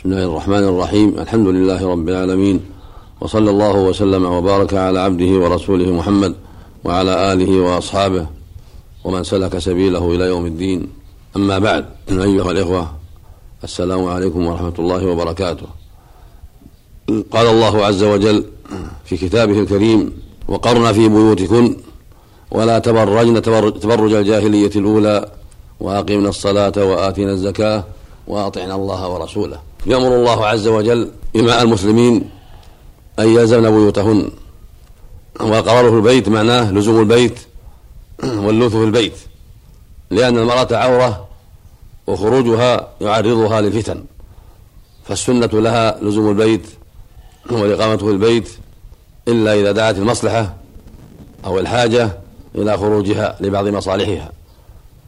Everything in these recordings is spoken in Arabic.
بسم الله الرحمن الرحيم الحمد لله رب العالمين وصلى الله وسلم وبارك على عبده ورسوله محمد وعلى اله واصحابه ومن سلك سبيله إلى يوم الدين اما بعد ايها الاخوه السلام عليكم ورحمه الله وبركاته قال الله عز وجل في كتابه الكريم وقرن في بيوتكن ولا تبرجن تبرج الجاهليه الاولى واقمنا الصلاه واتينا الزكاه واطعنا الله ورسوله يأمر الله عز وجل إماء المسلمين أن يلزمن بيوتهن. وقراره في البيت معناه لزوم البيت واللوث في البيت. لأن المرأة عورة وخروجها يعرضها للفتن. فالسنة لها لزوم البيت والإقامة في البيت إلا إذا دعت المصلحة أو الحاجة إلى خروجها لبعض مصالحها.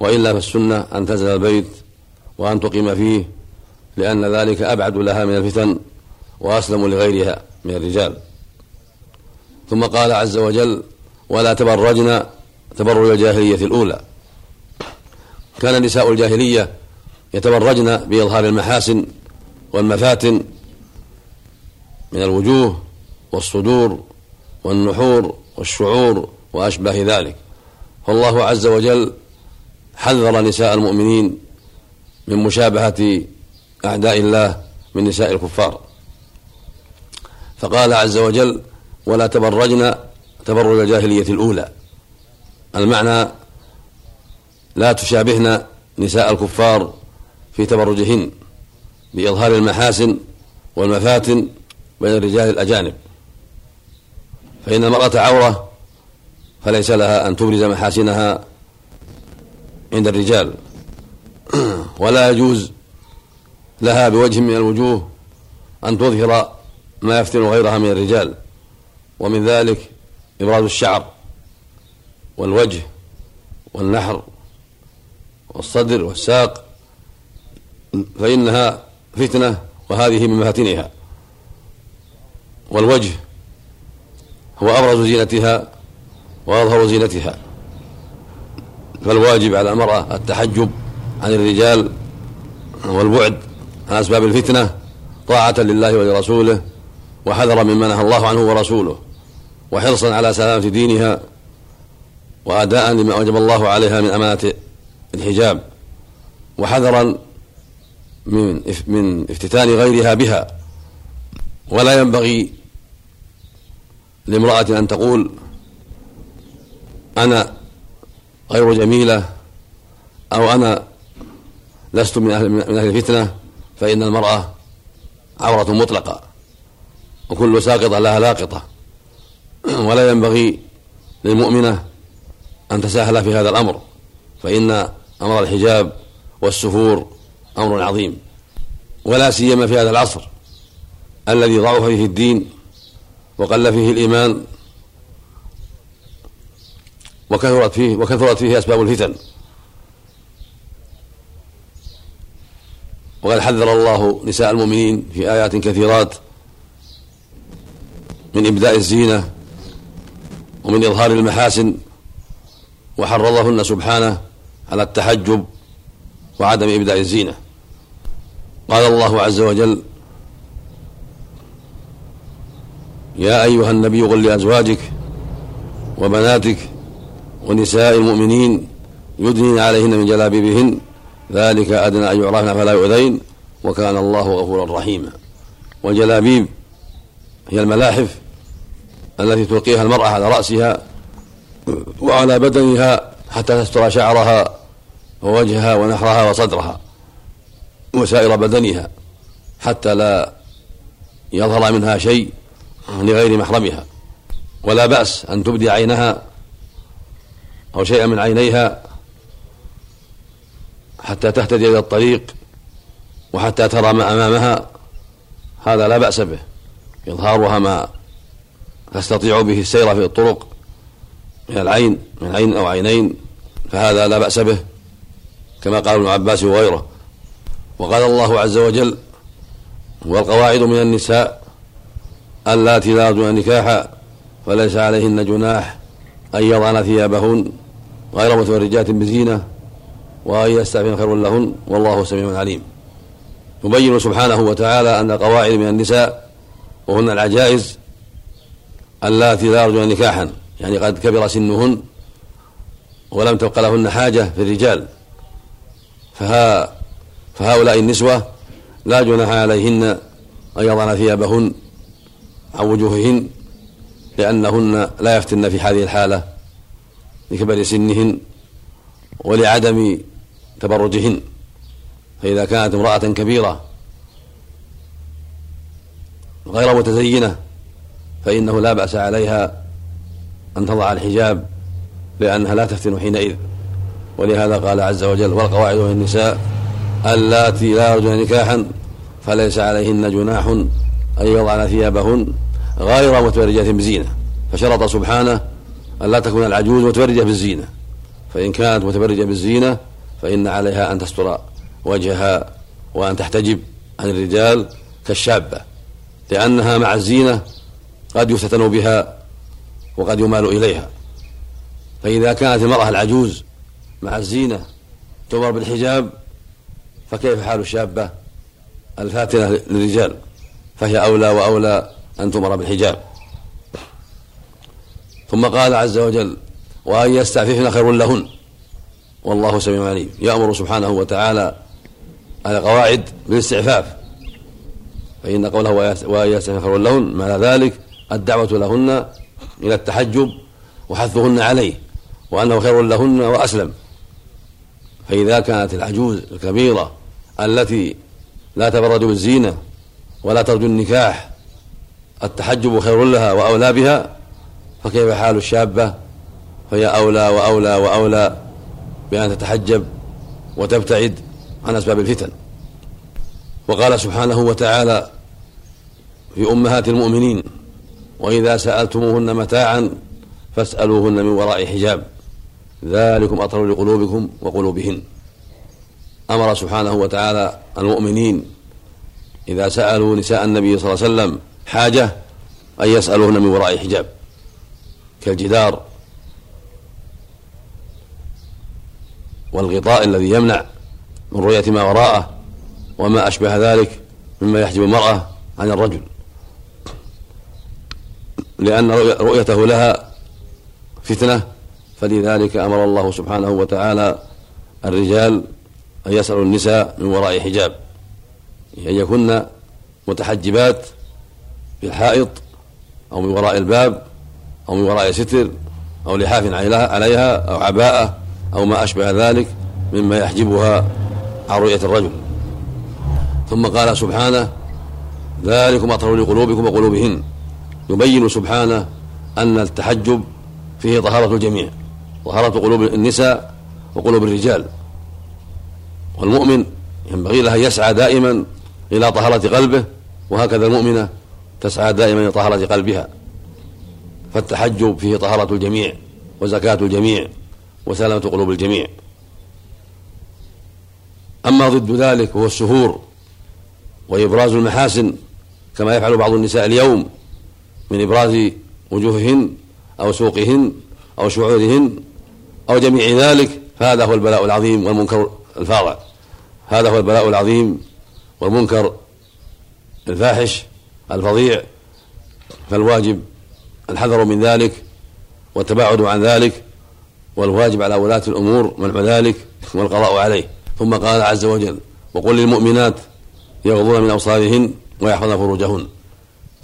وإلا فالسنة أن تنزل البيت وأن تقيم فيه لأن ذلك أبعد لها من الفتن وأسلم لغيرها من الرجال. ثم قال عز وجل ولا تبرجن تبرج الجاهلية الأولى. كان نساء الجاهلية يتبرجن بإظهار المحاسن والمفاتن من الوجوه والصدور والنحور والشعور وأشباه ذلك. فالله عز وجل حذر نساء المؤمنين من مشابهة أعداء الله من نساء الكفار. فقال عز وجل ولا تبرجن تبرج الجاهلية الأولى. المعنى لا تشابهن نساء الكفار في تبرجهن بإظهار المحاسن والمفاتن بين الرجال الأجانب. فإن المرأة عورة فليس لها أن تبرز محاسنها عند الرجال. ولا يجوز لها بوجه من الوجوه أن تظهر ما يفتن غيرها من الرجال ومن ذلك إبراز الشعر والوجه والنحر والصدر والساق فإنها فتنة وهذه من مفاتنها. والوجه هو أبرز زينتها وأظهر زينتها. فالواجب على المرأة التحجب عن الرجال والبعد عن أسباب الفتنة طاعة لله ولرسوله وحذر مما نهى الله عنه ورسوله وحرصا على سلامة دينها وأداء لما أوجب الله عليها من أمانة الحجاب وحذرا من من افتتان غيرها بها. ولا ينبغي لامرأة أن تقول أنا غير جميلة أو أنا لست من أهل, من أهل الفتنة. فإن المرأة عورة مطلقة وكل ساقطة لها لاقطة. ولا ينبغي للمؤمنة أن تساهل في هذا الأمر فإن أمر الحجاب والسفور أمر عظيم. ولا سيما في هذا العصر الذي ضعف فيه الدين وقل فيه الإيمان وكثرت فيه وكثرت فيه أسباب الفتن. وقد حذر الله نساء المؤمنين في آيات كثيرات من إبداء الزينة ومن إظهار المحاسن وحرضهن سبحانه على التحجب وعدم إبداء الزينة. قال الله عز وجل يا أيها النبي قل لأزواجك وبناتك ونساء المؤمنين يدنين عليهن من جلابيبهن ذلك أدنى أن يعرفن فلا يؤذين وكان الله غفورا رحيما. والجلابيب هي الملاحف التي تلقيها المرأة على رأسها وعلى بدنها حتى تستر شعرها ووجهها ونحرها وصدرها وسائر بدنها حتى لا يظهر منها شيء لغير محرمها. ولا بأس أن تبدي عينها أو شيئا من عينيها حتى تهتدي إلى الطريق وحتى ترى ما أمامها هذا لا بأس به. إظهارها ما تستطيع به السير في الطرق من العين من عين أو عينين فهذا لا بأس به كما قال ابن عباس وغيره. وقال الله عز وجل والقواعد من النساء اللاتي لا يرجون نكاحا فليس عليهن جناح أن يضعن ثيابهن. غير متورجات بزينة وأن يستعفين خير لهن والله سميع عليم. يبين سبحانه وتعالى أن قواعد من النساء وهن العجائز اللاتي لا يرجون نكاحا يعني قد كبر سنهن ولم تبق لهن حاجة في الرجال. فها فهؤلاء النسوة لا جناح عليهن أن يضعن ثيابهن عن وجوههن لأنهن لا يفتن في هذه الحالة لكبر سنهن ولعدم تبرجهن فإذا كانت امرأة كبيرة غير متزينة فإنه لا بأس عليها أن تضع الحجاب لأنها لا تفتن حينئذ. ولهذا قال عز وجل والقواعد من النساء اللاتي لا يرجون نكاحا فليس عليهن جناح أن يضعن ثيابهن غير متبرجة بزينة. فشرط سبحانه أن لا تكون العجوز متبرجة بالزينة. فإن كانت متبرجة بالزينة فإن عليها أن تستر وجهها وأن تحتجب عن الرجال كالشابة لأنها مع الزينة قد يفتتن بها وقد يمال إليها. فإذا كانت المرأة العجوز مع الزينة تؤمر بالحجاب فكيف حال الشابة الفاتنة للرجال؟ فهي أولى وأولى أن تؤمر بالحجاب. ثم قال عز وجل وأن يستعففن خير لهن والله سميع عليم. يأمر سبحانه وتعالى على قواعد بالاستعفاف فإن قوله وأن يستعففن خير لهن معنى ذلك الدعوة لهن إلى التحجب وحثهن عليه وأنه خير لهن وأسلم. فإذا كانت العجوز الكبيرة التي لا تبرد بالزينة ولا ترجو النكاح التحجب خير لها وأولى بها فكيف حال الشابة؟ فهي أولى وأولى وأولى بأن تتحجب وتبتعد عن أسباب الفتن. وقال سبحانه وتعالى في أمهات المؤمنين وإذا سألتموهن متاعا فاسألوهن من وراء حجاب. ذلكم أطهر لقلوبكم وقلوبهن. أمر سبحانه وتعالى المؤمنين إذا سألوا نساء النبي صلى الله عليه وسلم حاجة أن يسألوهن من وراء حجاب. كالجدار والغطاء الذي يمنع من رؤية ما وراءه وما أشبه ذلك مما يحجب المرأة عن الرجل. لأن رؤيته لها فتنة فلذلك أمر الله سبحانه وتعالى الرجال أن يسألوا النساء من وراء حجاب أن يكن متحجبات في الحائط أو من وراء الباب أو من وراء ستر أو لحاف عليها أو عباءة أو ما أشبه ذلك مما يحجبها عن رؤية الرجل. ثم قال سبحانه ذلكم أطهر لقلوبكم وقلوبهن. يبين سبحانه أن التحجب فيه طهارة الجميع طهارة قلوب النساء وقلوب الرجال. والمؤمن ينبغي له أن يسعى دائما إلى طهارة قلبه وهكذا المؤمنة تسعى دائما إلى طهارة قلبها. فالتحجب فيه طهارة الجميع وزكاة الجميع. وسلامة قلوب الجميع. أما ضد ذلك هو السهور وإبراز المحاسن كما يفعل بعض النساء اليوم من إبراز وجوههن أو سوقهن أو شعورهن أو جميع ذلك فهذا هو البلاء العظيم والمنكر الفاضع هذا هو البلاء العظيم والمنكر الفاحش الفظيع. فالواجب الحذر من ذلك والتباعد عن ذلك. والواجب على ولاة الأمور منع ذلك والقضاء عليه. ثم قال عز وجل وقل للمؤمنات يغضون من أبصارهن ويحفظن فروجهن.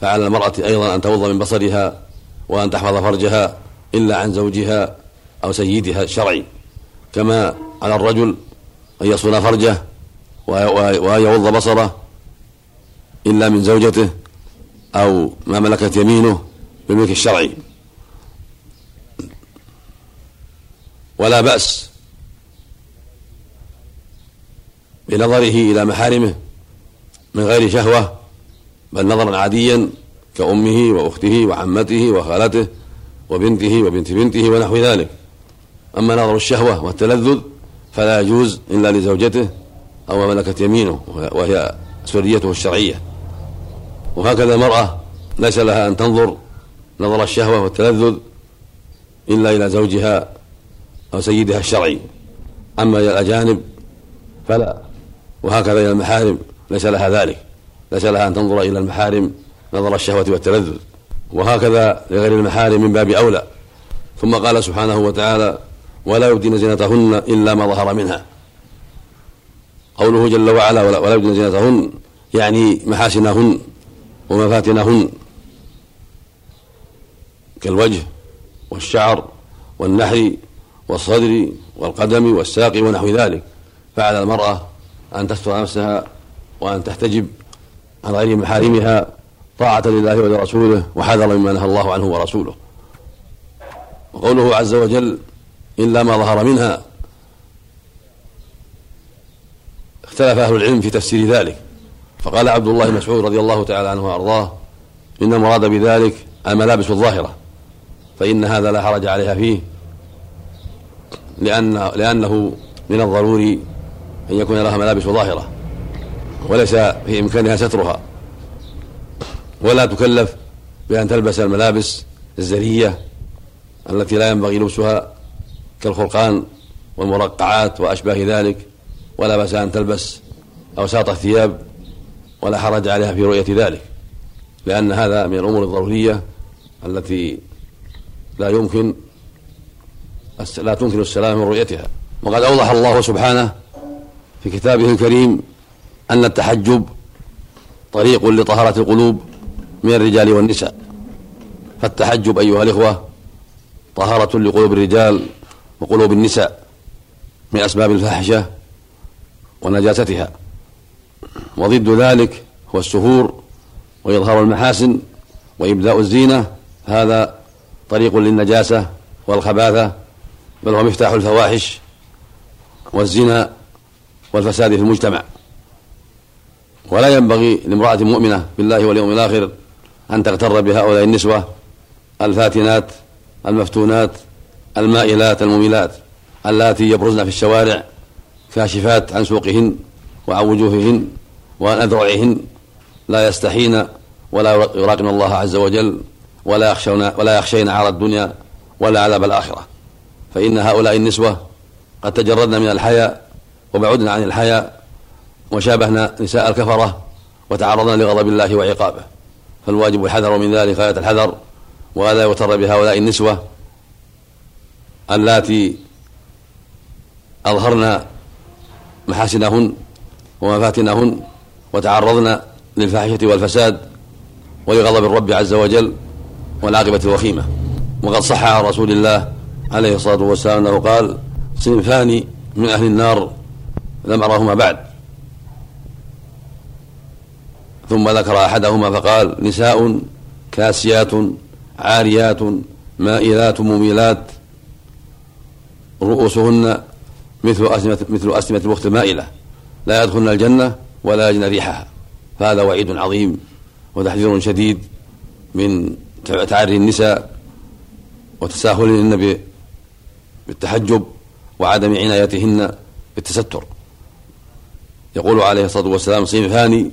فعلى المرأة أيضا أن تغض من بصرها وأن تحفظ فرجها إلا عن زوجها أو سيدها الشرعي. كما على الرجل أن يصون فرجه وأن يغض بصره إلا من زوجته أو ما ملكت يمينه بالملك الشرعي. ولا بأس بنظره إلى محارمه من غير شهوة بل نظرا عاديا كأمه وأخته وعمته وخالته وبنته وبنت بنته ونحو ذلك. أما نظر الشهوة والتلذذ فلا يجوز إلا لزوجته أو ملكت يمينه وهي سريته الشرعية. وهكذا المرأة ليس لها أن تنظر نظر الشهوة والتلذذ إلا إلى زوجها أو سيدها الشرعي. أما إلى الأجانب فلا. وهكذا إلى المحارم. ليس لها ذلك. ليس لها أن تنظر إلى المحارم نظر الشهوة والتلذذ. وهكذا لغير المحارم من باب أولى. ثم قال سبحانه وتعالى ولا يبدين زينتهن إلا ما ظهر منها. قوله جل وعلا ولا يبدين زينتهن يعني محاسنهن ومفاتنهن. كالوجه والشعر والنحر والصدر والقدم والساق ونحو ذلك. فعلى المرأة أن تستر نفسها وأن تحتجب عن غير محارمها طاعة لله ولرسوله وحذر مما نهى الله عنه ورسوله. وقوله عز وجل إلا ما ظهر منها. اختلف أهل العلم في تفسير ذلك. فقال عبد الله مسعود رضي الله تعالى عنه وأرضاه إن المراد بذلك الملابس الظاهرة فإن هذا لا حرج عليها فيه. لأن لأنه من الضروري أن يكون لها ملابس ظاهرة وليس في إمكانها سترها. ولا تكلف بأن تلبس الملابس الزرية التي لا ينبغي لبسها كالخرقان والمرقعات وأشباه ذلك ولا بأس أن تلبس أوساط الثياب ولا حرج عليها في رؤية ذلك لأن هذا من الأمور الضرورية التي لا يمكن لا تمكن السلام من رؤيتها. وقد أوضح الله سبحانه في كتابه الكريم أن التحجب طريق لطهارة القلوب من الرجال والنساء. فالتحجب أيها الإخوة طهارة لقلوب الرجال وقلوب النساء من أسباب الفاحشة ونجاستها. وضد ذلك هو السفور وإظهار المحاسن وإبداء الزينة. هذا طريق للنجاسة والخباثة بل هو مفتاح الفواحش والزنا والفساد في المجتمع. ولا ينبغي لامرأة مؤمنة بالله واليوم الآخر أن تغتر بهؤلاء النسوة الفاتنات المفتونات المائلات المميلات اللاتي يبرزن في الشوارع كاشفات عن سوقهن وعن وجوههن وعن أذرعهن. لا يستحين ولا يراقبن الله عز وجل ولا يخشون ولا يخشين عار الدنيا ولا عذاب الآخرة. فإن هؤلاء النسوة قد تجردن من الحياء وبعدن عن الحياء وشابهن نساء الكفرة وتعرضن لغضب الله وعقابه. فالواجب الحذر من ذلك غاية الحذر ولا يغتر بهؤلاء النسوة اللاتي أظهرن محاسنهن ومفاتنهن وتعرضن للفاحشة والفساد ولغضب الرب عز وجل والعاقبة الوخيمة. وقد صح عن رسول الله عليه الصلاة والسلام أنه قال صنفان من أهل النار لم أرهما بعد. ثم ذكر أحدهما فقال نساء كاسيات عاريات مائلات مميلات رؤوسهن مثل أسمة مثل أسمة الوقت المائلة. لا يدخلن الجنة ولا يجن ريحها. فهذا وعيد عظيم وتحذير شديد من تعري النساء وتساهلهن بالتحجب وعدم عنايتهن بالتستر. يقول عليه الصلاة والسلام صنفان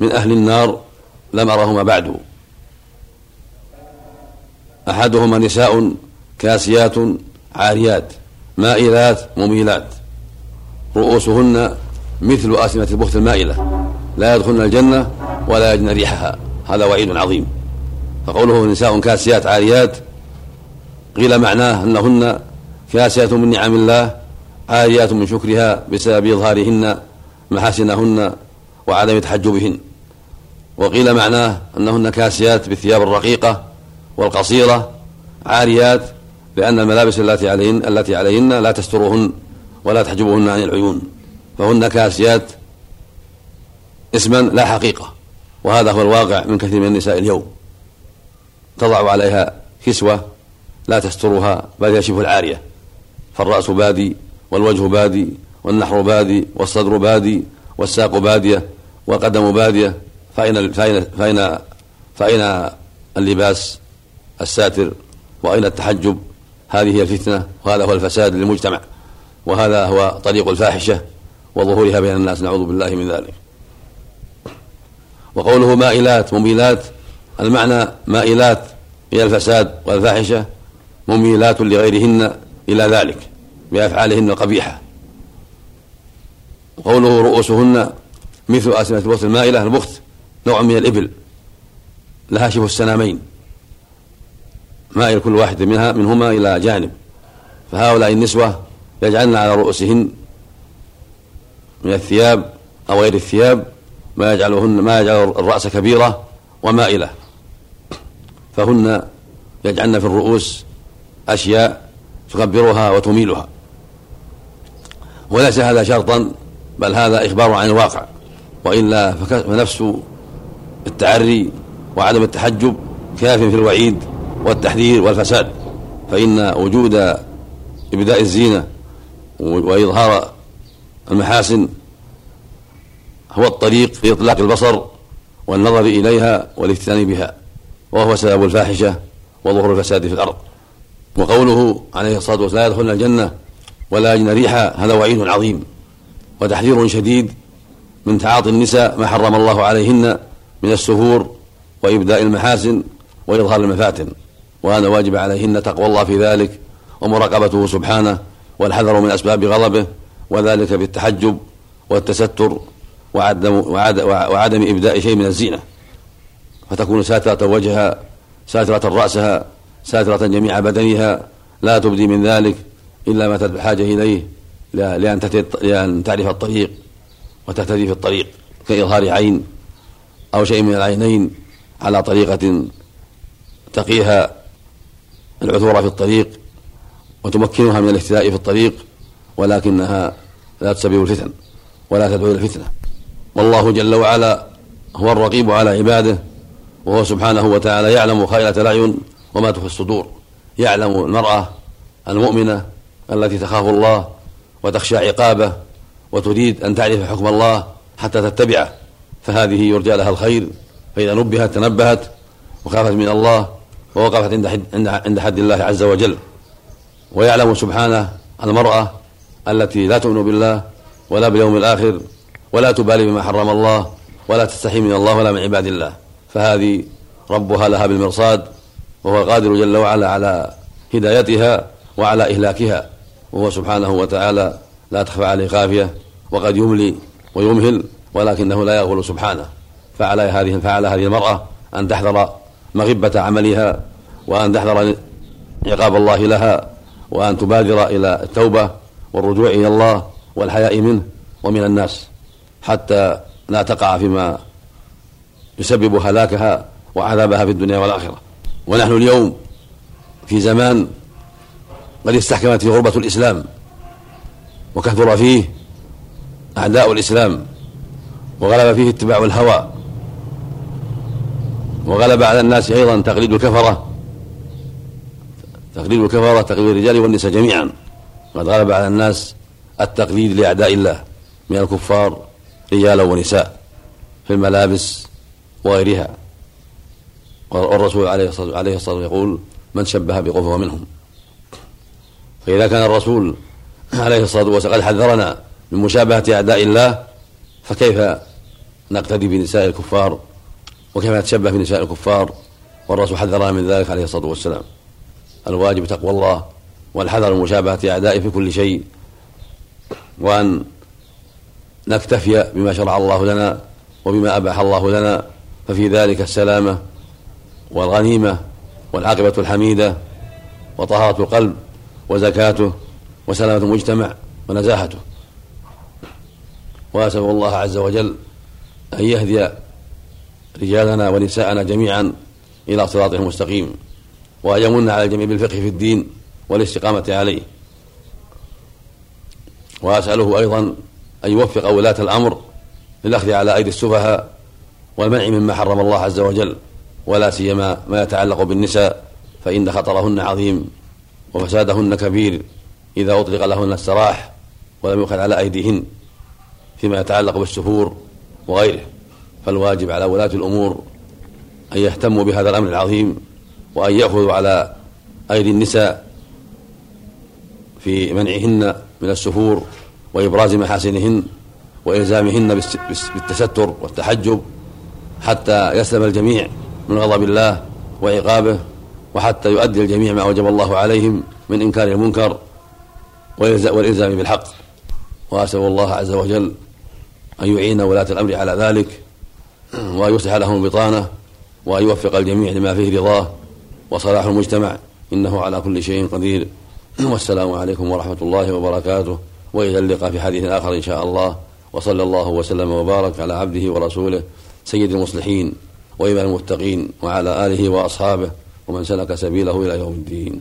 من أهل النار لم أرهما بعد أحدهما نساء كاسيات عاريات مائلات مميلات. رؤوسهن مثل آسمة البخت المائلة. لا يدخلن الجنة ولا يجن ريحها. هذا وعيد عظيم. فقوله نساء كاسيات عاريات قيل معناه أنهن كاسيات من نعم الله عاريات من شكرها بسبب إظهارهن محاسنهن وعدم تحجبهن. وقيل معناه أنهن كاسيات بالثياب الرقيقة والقصيرة عاريات لأن الملابس التي عليهن التي عليهن لا تسترهن ولا تحجبهن عن العيون. فهن كاسيات اسما لا حقيقة وهذا هو الواقع من كثير من النساء اليوم. تضع عليها كسوة لا تسترها بل يشف العارية. فالرأس بادي والوجه بادي والنحر بادي والصدر بادي والساق بادية والقدم بادية فأين فأين فأين فأين اللباس الساتر؟ وأين التحجب؟ هذه هي الفتنة وهذا هو الفساد للمجتمع وهذا هو طريق الفاحشة وظهورها بين الناس نعوذ بالله من ذلك. وقوله مائلات مميلات المعنى مائلات إلى الفساد والفاحشة مميلات لغيرهن إلى ذلك بأفعالهن القبيحة. وقوله رؤوسهن مثل أسمة البخت المائلة البخت نوع من الإبل لها شبه السنامين. مائل كل واحد منها منهما إلى جانب. فهؤلاء النسوة يجعلن على رؤوسهن من الثياب أو غير الثياب ما يجعلهن ما يجعل الرأس كبيرة ومائلة. فهن يجعلن في الرؤوس أشياء تكبرها وتميلها. وليس هذا شرطا بل هذا إخبار عن الواقع. وإلا فنفس التعري وعدم التحجب كاف في الوعيد والتحذير والفساد. فإن وجود إبداء الزينة وإظهار المحاسن هو الطريق في إطلاق البصر والنظر إليها والافتتان بها. وهو سبب الفاحشة وظهور الفساد في الأرض. وقوله عليه الصلاة والسلام لا يدخلن الجنة ولا يجن ريحا. هذا وعيد عظيم وتحذير شديد من تعاطي النساء ما حرم الله عليهن من السفور وإبداء المحاسن وإظهار المفاتن وهذا واجب عليهن تقوى الله في ذلك ومراقبته سبحانه والحذر من أسباب غضبه وذلك بالتحجب والتستر وعدم, وعدم إبداء شيء من الزينة فتكون ساترة وجهها ساترة رأسها ساترة جميع بدنها لا تبدي من ذلك إلا ما بحاجة إليه لأن, لأن تعرف الطريق وتهتدي في الطريق كإظهار عين أو شيء من العينين على طريقة تقيها العثور في الطريق وتمكنها من الاهتداء في الطريق ولكنها لا تسبب الفتن ولا تدعو إلى الفتنة. والله جل وعلا هو الرقيب على عباده وهو سبحانه وتعالى يعلم خائنة الأعين وما تخفي الصدور. يعلم المرأة المؤمنة التي تخاف الله وتخشى عقابه وتريد أن تعرف حكم الله حتى تتبعه. فهذه يرجى لها الخير فإذا نبهت تنبهت وخافت من الله ووقفت عند حد, عند حد الله عز وجل. ويعلم سبحانه المرأة التي لا تؤمن بالله ولا باليوم الآخر ولا تبالي بما حرم الله ولا تستحي من الله ولا من عباد الله. فهذه ربها لها بالمرصاد وهو القادر جل وعلا على هدايتها وعلى إهلاكها. وهو سبحانه وتعالى لا تخفى عليه خافية وقد يملي ويمهل ولكنه لا يغفل سبحانه. فعلى هذه فعلى هذه المرأة أن تحذر مغبة عملها وأن تحذر عقاب الله لها وأن تبادر إلى التوبة والرجوع إلى الله والحياء منه ومن الناس حتى لا تقع فيما يسبب هلاكها وعذابها في الدنيا والآخرة. ونحن اليوم في زمان قد استحكمت فيه غربة الإسلام وكثر فيه أعداء الإسلام وغلب فيه اتباع الهوى وغلب على الناس أيضا تقليد الكفرة تقليد الكفرة تقليد الرجال والنساء جميعا. قد غلب على الناس التقليد لأعداء الله من الكفار رجالا ونساء في الملابس وغيرها. والرسول عليه الصلاة عليه الصلاة يقول من شبه بقوم فهو منهم. فإذا كان الرسول عليه الصلاة والسلام قد حذرنا من مشابهة أعداء الله فكيف نقتدي بنساء الكفار؟ وكيف نتشبه بنساء الكفار؟ والرسول حذرنا من ذلك عليه الصلاة والسلام. الواجب تقوى الله والحذر من مشابهة أعدائه في كل شيء. وأن نكتفي بما شرع الله لنا وبما أباح الله لنا ففي ذلك السلامة والغنيمة والعاقبة الحميدة وطهارة القلب وزكاته وسلامة المجتمع ونزاهته. وأسأل الله عز وجل أن يهدي رجالنا ونساءنا جميعا إلى صراطه المستقيم وأن يمن على الجميع بالفقه في الدين والاستقامة عليه. وأسأله أيضا أن يوفق ولاة الأمر للأخذ على أيدي السفهاء والمنع مما حرم الله عز وجل ولا سيما ما يتعلق بالنساء فإن خطرهن عظيم وفسادهن كبير إذا أطلق لهن السراح ولم يؤخذ على أيديهن فيما يتعلق بالسفور وغيره. فالواجب على ولاة الأمور أن يهتموا بهذا الأمر العظيم وأن يأخذوا على أيدي النساء في منعهن من السفور وإبراز محاسنهن وإلزامهن بالتستر والتحجب حتى يسلم الجميع من غضب الله وعقابه وحتى يؤدي الجميع ما وجب الله عليهم من إنكار المنكر والإلزام بالحق. وأسأل الله عز وجل أن يعين ولاة الأمر على ذلك وأن يصلح لهم البطانة وأن يوفق الجميع لما فيه رضاه. وصلاح المجتمع إنه على كل شيء قدير. والسلام عليكم ورحمة الله وبركاته. وإلى اللقاء في حديث آخر إن شاء الله. وصلى الله وسلم وبارك على عبده ورسوله سيد المصلحين. وإمام المتقين وعلى آله وأصحابه ومن سلك سبيله إلى يوم الدين.